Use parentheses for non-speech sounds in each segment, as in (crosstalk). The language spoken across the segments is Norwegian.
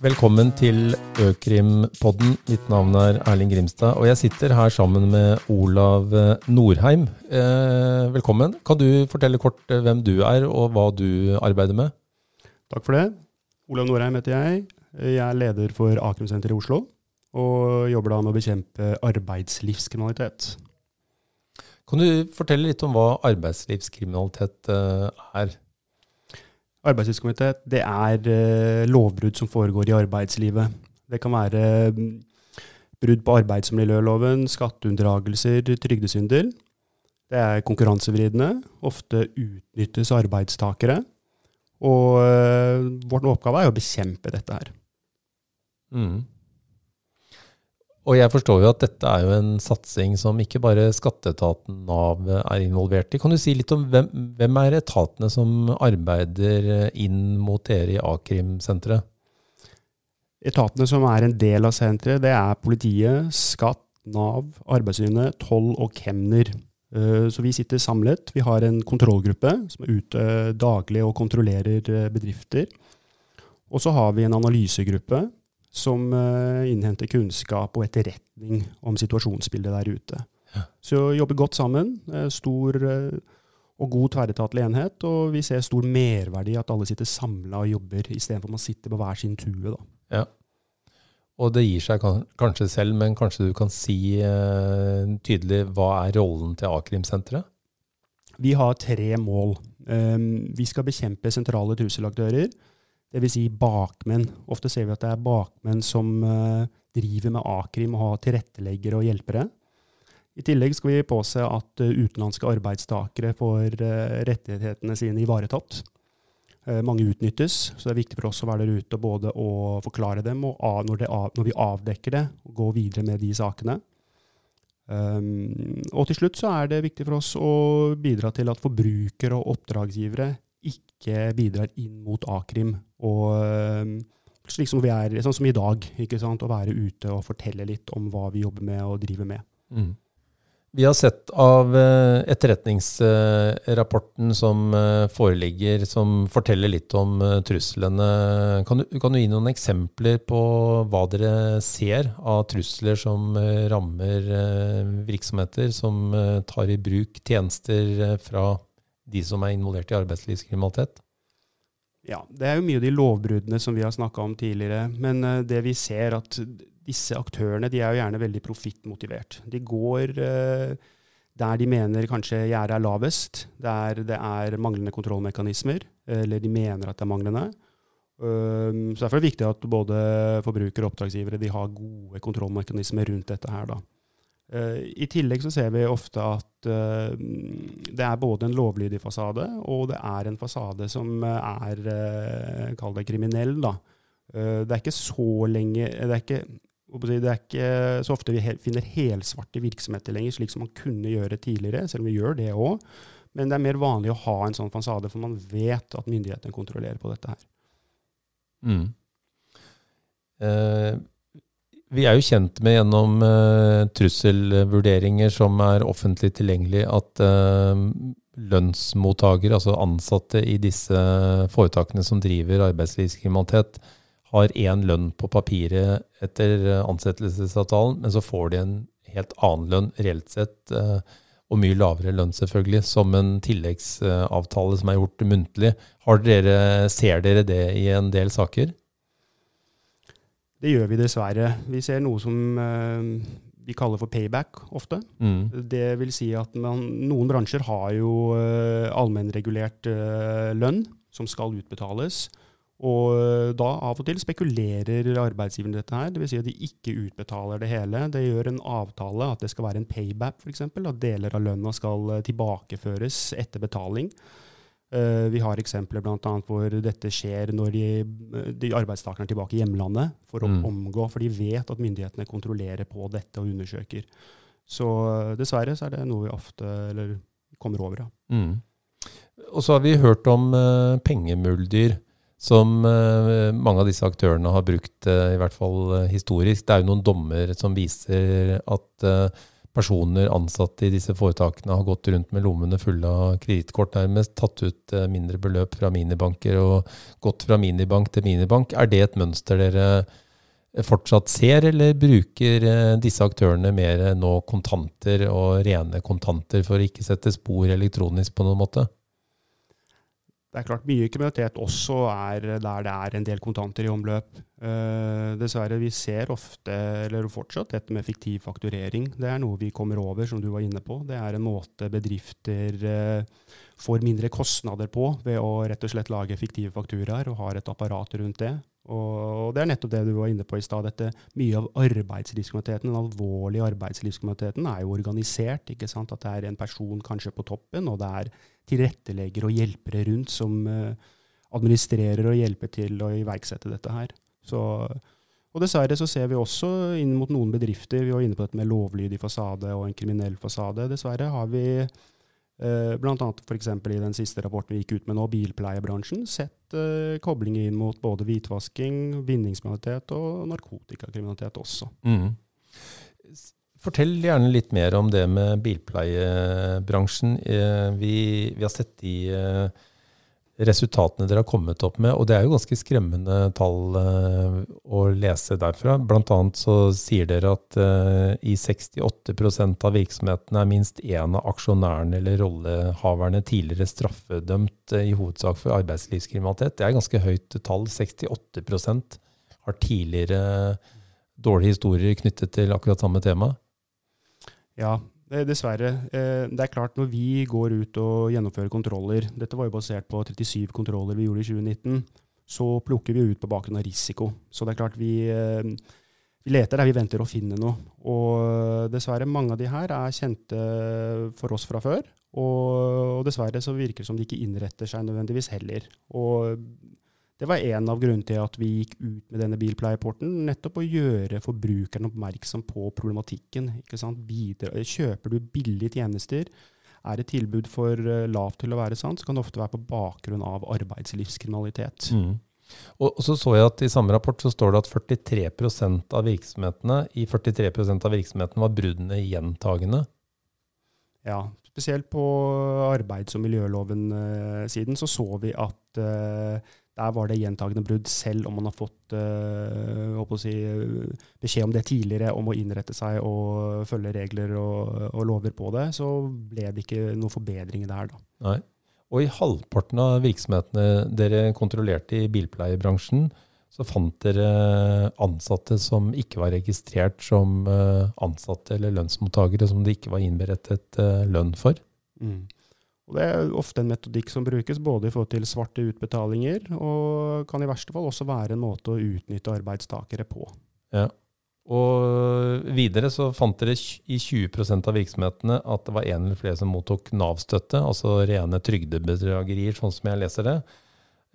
Velkommen til Økrimpodden. Mitt navn er Erling Grimstad, og jeg sitter her sammen med Olav Norheim. Eh, velkommen. Kan du fortelle kort eh, hvem du er, og hva du arbeider med? Takk for det. Olav Norheim heter jeg. Jeg er leder for Akrimsenteret i Oslo, og jobber da med å bekjempe arbeidslivskriminalitet. Kan du fortelle litt om hva arbeidslivskriminalitet eh, er? Arbeidslivskriminalitet det er uh, lovbrudd som foregår i arbeidslivet. Det kan være um, brudd på arbeidsmiljøloven, skatteunndragelser, trygdesvindel. Det er konkurransevridende. Ofte utnyttes arbeidstakere. Og uh, vår oppgave er å bekjempe dette her. Mm. Og jeg forstår jo at dette er jo en satsing som ikke bare skatteetaten Nav er involvert i. Kan du si litt om hvem, hvem er etatene som arbeider inn mot dere i a-krimsenteret? Etatene som er en del av senteret, det er politiet, skatt, Nav, Arbeidstilsynet, toll og kemner. Eh, så vi sitter samlet. Vi har en kontrollgruppe som er ute daglig og kontrollerer eh, bedrifter. Og så har vi en analysegruppe som uh, innhenter kunnskap og etterretning om situasjonsbildet der ute. Ja. Så jobber godt sammen. Uh, stor uh, og god tverretatlig enhet. Og vi ser stor merverdi i at alle sitter samla og jobber, istedenfor at man sitter på hver sin tue. Da. Ja. Og det gir seg kanskje selv, men kanskje du kan si tydelig hva er rollen til a-krimsenteret? Vi har tre mål. Um, vi skal bekjempe sentrale trusselaktører. Dvs. Si bakmenn. Ofte ser vi at det er bakmenn som uh, driver med a-krim og har tilretteleggere og hjelpere. I tillegg skal vi påse at uh, utenlandske arbeidstakere får uh, rettighetene sine ivaretatt. mange utnyttes, så det er viktig for oss å være der ute både å forklare dem, og når, av, når vi avdekker det, gå videre med de sakene. Um, og til slutt så er det viktig for oss å bidra til at forbrukere og oppdragsgivere ikke bidrar inn mot a-krim. Og slik som vi er, sånn som i dag, ikke sant? å være ute og fortelle litt om hva vi jobber med og driver med. Mm. Vi har sett av eh, etterretningsrapporten som eh, foreligger, som forteller litt om eh, truslene. Kan du, kan du, gi noen eksempler på hva dere ser av trusler som rammer virksomheter som tar i bruk tjenester fra de som er involvert i arbeidslivskriminalitet? Ja, det er jo mye av de lovbruddene som vi har snakka om tidligere. Men uh, det vi ser, at disse aktørene de er jo gjerne veldig profittmotivert. De går uh, der de mener kanskje gjerdet er lavest, der det er manglende kontrollmekanismer, eller de mener at det er manglende. Så Derfor er det viktig at både forbrukere og oppdragsgivere de har gode kontrollmekanismer rundt dette her. da. Uh, I tillegg så ser vi ofte at uh, det er både en lovlydig fasade, og det er en fasade som er uh, Kall det kriminell, da. det er ikke så lenge Det er ikke, det er ikke så ofte vi finner helsvarte virksomheter lenger, slik som man kunne gjøre tidligere, selv om vi gjør det òg. Men det er mer vanlig å ha en sånn fasade, for man vet at myndighetene kontrollerer på dette her. Mm. Vi er jo kjent med gjennom uh, trusselvurderinger som er offentlig tilgjengelig, at uh, lønnsmottakere, altså ansatte i disse foretakene som driver arbeidslivskriminalitet, har én lønn på papiret etter ansettelsesavtalen, men så får de en helt annen lønn reelt sett, uh, og mye lavere lønn selvfølgelig, som en tilleggsavtale som er gjort muntlig. Dere, ser dere det i en del saker? Det gjør vi dessverre. Vi ser noe som uh, vi kaller for payback ofte. Mm. Det vil si at man, noen bransjer har jo uh, allmennregulert uh, lønn som skal utbetales. Og da av og til spekulerer arbeidsgiveren dette her. Dvs. Si at de ikke utbetaler det hele. Det gjør en avtale at det skal være en payback, f.eks. At deler av lønna skal tilbakeføres etter betaling. Uh, vi har eksempler bl.a. hvor dette skjer når de, de arbeidstakerne er tilbake i hjemlandet for å mm. omgå, for de vet at myndighetene kontrollerer på dette og undersøker. Så uh, dessverre så er det noe vi ofte eller, kommer over. Ja. Mm. Og så har vi hørt om uh, pengemuldyr, som mange av disse aktørene har brukt, i hvert fall historisk. Det er jo noen dommer som viser at personer ansatte i disse foretakene har gått rundt med lommene fulle av kredittkort, nærmest tatt ut eh, mindre beløp fra minibanker og gått fra minibank til minibank. Er det et mønster dere fortsatt ser, eller bruker eh, disse aktørene mer nå kontanter og rene kontanter for å ikke sette spor elektronisk på noen måte? Det er klart Mye kriminalitet også er der det er en del kontanter i omløp. Uh, dessverre, vi ser ofte, eller fortsatt, dette med fiktiv fakturering. Det er noe vi kommer over, som du var inne på. Det er en måte bedrifter uh, får mindre kostnader på ved å rett og slett lage fiktive fakturaer og har et apparat rundt det. Og, det er nettopp det du var inne på i stad. Mye av arbeidslivskriminaliteten, den alvorlige arbeidslivskriminaliteten, er jo organisert. ikke sant? At det er en person kanskje på toppen, og det er tilrettelegger og hjelpere rundt som uh, administrerer og hjelper til å iverksette dette her. Så, og dessverre så ser vi også inn mot noen bedrifter, vi var inne på dette med lovlydig fasade og en kriminell fasade. Dessverre har vi eh, bl.a. f.eks. i den siste rapporten vi gikk ut med nå, bilpleiebransjen, sett eh, koblinger inn mot både hvitvasking, vinningskriminalitet og narkotikakriminalitet også. Mm. Fortell gjerne litt mer om det med bilpleiebransjen. Eh, vi, vi har sett de eh, resultatene dere har kommet opp med, og det er jo ganske skremmende tall eh, å lese derfra. Blant annet så sier dere at i 68% av virksomhetene er minst én av aksjonærene eller rollehaverne tidligere straffedømt, i hovedsak for arbeidslivskriminalitet. Det er ganske høyt tall. 68% har tidligere dårlige historier knyttet til akkurat samme tema. Ja, dessverre. Eh, det er klart når vi går ut og gjennomfører kontroller Dette var jo basert på 37 kontroller vi gjorde i 2019. Så plukker vi ut på bakgrunn av risiko. Så det er klart vi, eh, vi leter der vi venter å finne noe. Og dessverre, mange av de her er kjente for oss fra før. Og, dessverre så virker det som de ikke innretter seg nødvendigvis heller. Og det var en av grunnene til at vi gikk ut med denne bilpleieporten. Nettopp å gjøre forbrukeren oppmerksom på problematikken. Bidra, kjøper du billige tjenester, er det tilbud for eh, lavt til å være sant, så kan det ofte være på bakgrunn av arbeidslivskriminalitet. Mm. Og, så så jeg at I samme rapport så står det at 43% av virksomhetene i 43% av virksomhetene var bruddene gjentagende. Ja, spesielt på arbeids- og miljøloven-siden eh, så så vi at uh, der var det gjentagende brudd, selv om man har fått uh, si, beskjed om det tidligere, om å innrette seg og følge regler og, og, lover på det, så ble det ikke noen forbedring der. Da. Nei. Og i halvparten av virksomhetene dere kontrollerte i bilpleiebransjen, så fant dere ansatte som ikke var registrert som eh, ansatte eller lønnsmottakere, som det ikke var innberettet eh, lønn for. Mm. Og Det er ofte en metodikk som brukes både i forhold til svarte utbetalinger, og kan i verste fall også være en måte å utnytte arbeidstakere på. Ja. Og videre så fant dere i 20% av virksomhetene at det var en eller flere som mottok Nav-støtte, altså rene trygdebedragerier, sånn som jeg leser det.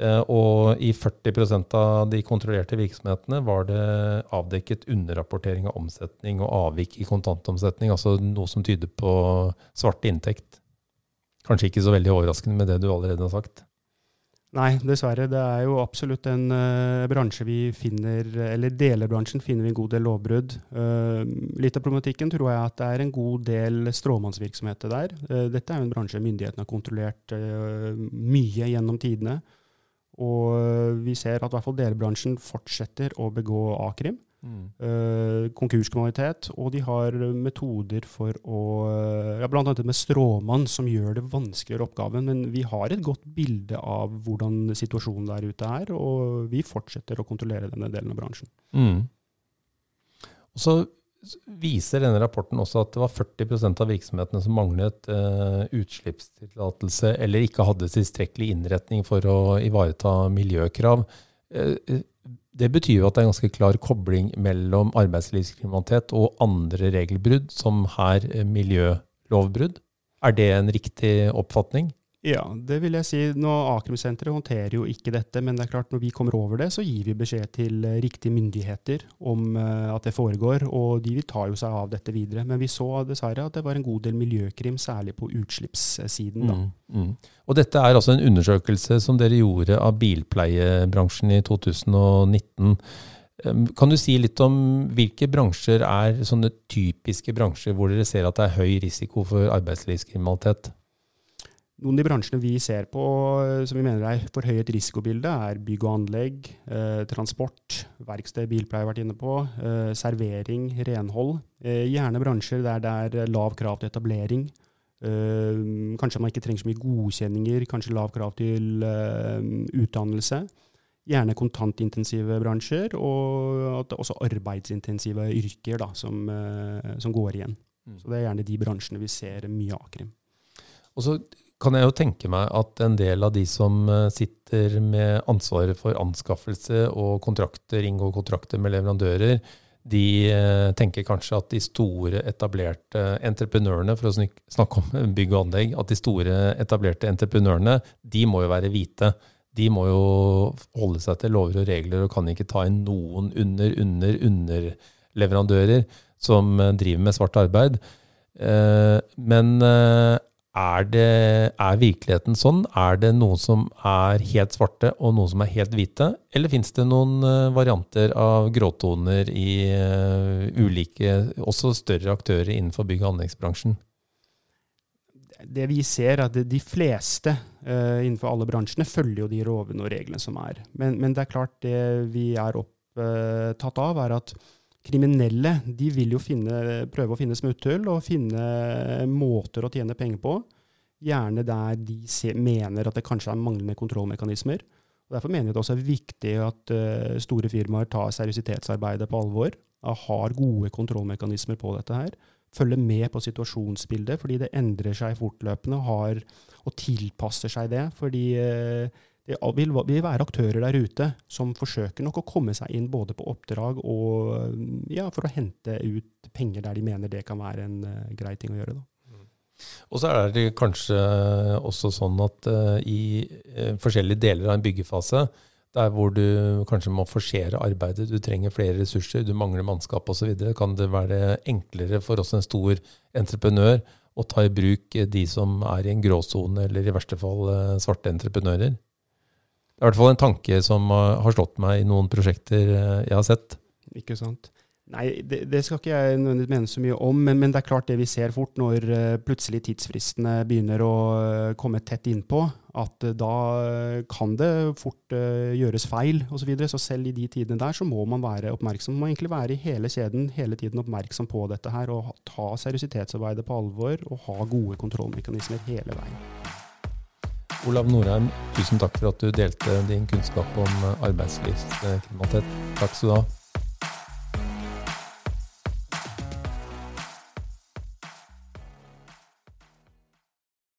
Eh, og i 40% av de kontrollerte virksomhetene var det avdekket underrapportering av omsetning og avvik i kontantomsetning, altså noe som tyder på svart inntekt. Kanskje ikke så veldig overraskende med det du allerede har sagt? Nei, dessverre. Det er jo absolutt en uh, bransje vi finner Eller delebransjen finner vi en god del lovbrudd. Uh, litt av problematikken tror jeg at det er en god del stråmannsvirksomheter der. Uh, dette er jo en bransje myndighetene har kontrollert mye gjennom tidene. Og vi ser at i hvert fall delebransjen fortsetter å begå a-krim. Mm. Uh, konkurskriminalitet. Og de har metoder for å eh, ja, annet med stråmann, som gjør det vanskeligere oppgaven. Men vi har et godt bilde av hvordan situasjonen der ute er, og vi fortsetter å kontrollere denne delen av bransjen. Mm. Og så viser denne rapporten også at det var 40% av virksomhetene som manglet uh, utslippstillatelse eller ikke hadde tilstrekkelig innretning for å ivareta miljøkrav. Uh, det betyr jo at det er en ganske klar kobling mellom arbeidslivskriminalitet og andre regelbrudd, som her eh, miljølovbrudd. Er det en riktig oppfatning? Ja, det vil jeg si. Nå A-krimsenteret håndterer jo ikke dette, men det er klart når vi kommer over det, så gir vi beskjed til eh, riktige myndigheter om uh, at det foregår, og de tar jo seg av dette videre. Men vi så dessverre at det var en god del miljøkrim, særlig på utslippssiden. da. Mm, mm. Og dette er altså en undersøkelse som dere gjorde av bilpleiebransjen i 2019. Kan du si litt om hvilke bransjer er sånne typiske bransjer hvor dere ser at det er høy risiko for arbeidslivskriminalitet? Noen av de bransjene vi ser på som vi mener er forhøyet risikobilde, er bygg og anlegg, eh, transport, verksted, bilpleie har vært inne på, eh, servering, renhold. Eh, gjerne bransjer der det er lav krav til etablering. Eh, kanskje man ikke trenger så mye godkjenninger, kanskje lav krav til eh, utdannelse. Gjerne kontantintensive bransjer, og også arbeidsintensive yrker da, som, eh, som, går igjen. Mm. Så Det er gjerne de bransjene vi ser mye av krim. Og så kan jeg jo tenke meg at en del av de som eh, sitter med ansvaret for anskaffelse og kontrakter, inngår kontrakter med leverandører, de eh, tenker kanskje at de store, etablerte entreprenørene, for å snakke om (laughs) bygg og anlegg, at de store, etablerte entreprenørene, de må jo være hvite de må jo holde seg til lover og regler og kan ikke ta inn noen under, under, underleverandører som eh, driver med svart arbeid. Men er, det, er virkeligheten sånn? Er det noen som er helt svarte og noen som er helt hvite? Eller fins det noen varianter av gråtoner i ulike, også større aktører innenfor bygg- og anleggsbransjen? det vi ser, er at de fleste uh, innenfor alle bransjene følger jo de rovene og reglene som er. Men, men, det er klart det vi er opptatt av, er at kriminelle de vil jo finne, prøve å finne smutthull og finne måter å tjene penger på. Gjerne der de ser, mener at det kanskje er manglende kontrollmekanismer. Og derfor mener jeg det også er viktig at uh, store firmaer tar seriøsitetsarbeidet på alvor. Og har gode kontrollmekanismer på dette her Følger med på situasjonsbildet, fordi det endrer seg fortløpende har, og tilpasser seg det. Fordi eh, det vil, vil, være aktører der ute som forsøker nok å komme seg inn både på oppdrag og ja, for å hente ut penger der de mener det kan være en uh, grei ting å gjøre. Da. Mm. Og så er det kanskje også sånn at uh, i uh, forskjellige deler av en byggefase der hvor du kanskje må forsere arbeidet, du trenger flere ressurser, du mangler mannskap osv., kan det være enklere for oss en stor entreprenør å ta i bruk de som er i en gråsone, eller i verste fall eh, svarte entreprenører. Det er i hvert fall en tanke som har slått meg i noen prosjekter eh, jeg har sett. Ikke sant. Nei, det, det, skal ikke jeg nødvendigvis mene så mye om, men, men, det er klart det vi ser fort når uh, plutselig tidsfristene begynner å komme tett innpå, at da kan det fort gjøres feil osv. Så, videre. så selv i de tidene der så må man være oppmerksom. Man må egentlig være i hele kjeden hele tiden oppmerksom på dette her, og ta seriøsitetsarbeidet på alvor og ha gode kontrollmekanismer hele veien. Olav Norheim, tusen takk for at du delte din kunnskap om arbeidslivskriminalitet. Takk skal du ha.